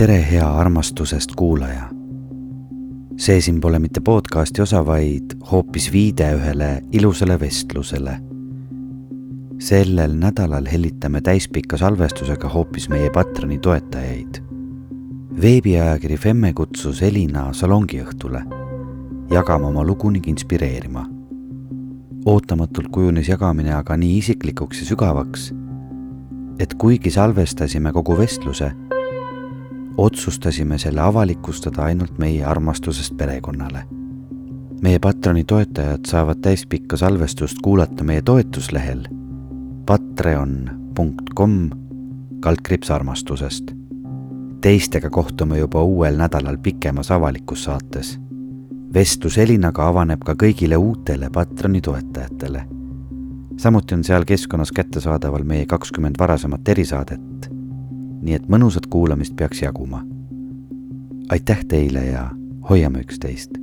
tere, hea armastusest kuulaja. see siin pole mitte podcasti osa, vaid hoopis viide ühele ilusale vestlusele. sellel nädalal hellitame täispika salvestusega hoopis meie Patroni toetajaid. veebiajakiri Femme kutsus Elina salongiõhtule jagama oma lugu ning inspireerima. ootamatult kujunes jagamine aga nii isiklikuks ja sügavaks, et kuigi salvestasime kogu vestluse otsustasime selle avalikustada ainult meie armastusest perekonnale. meie Patroni toetajad saavad täispikka salvestust kuulata meie toetuslehel patreon.com kaldkriips armastusest. teistega kohtume juba uuel nädalal pikemas avalikus saates. vestlus Elinaga avaneb ka kõigile uutele Patroni toetajatele. samuti on seal keskkonnas kättesaadaval meie kakskümmend varasemat erisaadet nii et mõnusat kuulamist peaks jaguma. aitäh teile ja hoiame üksteist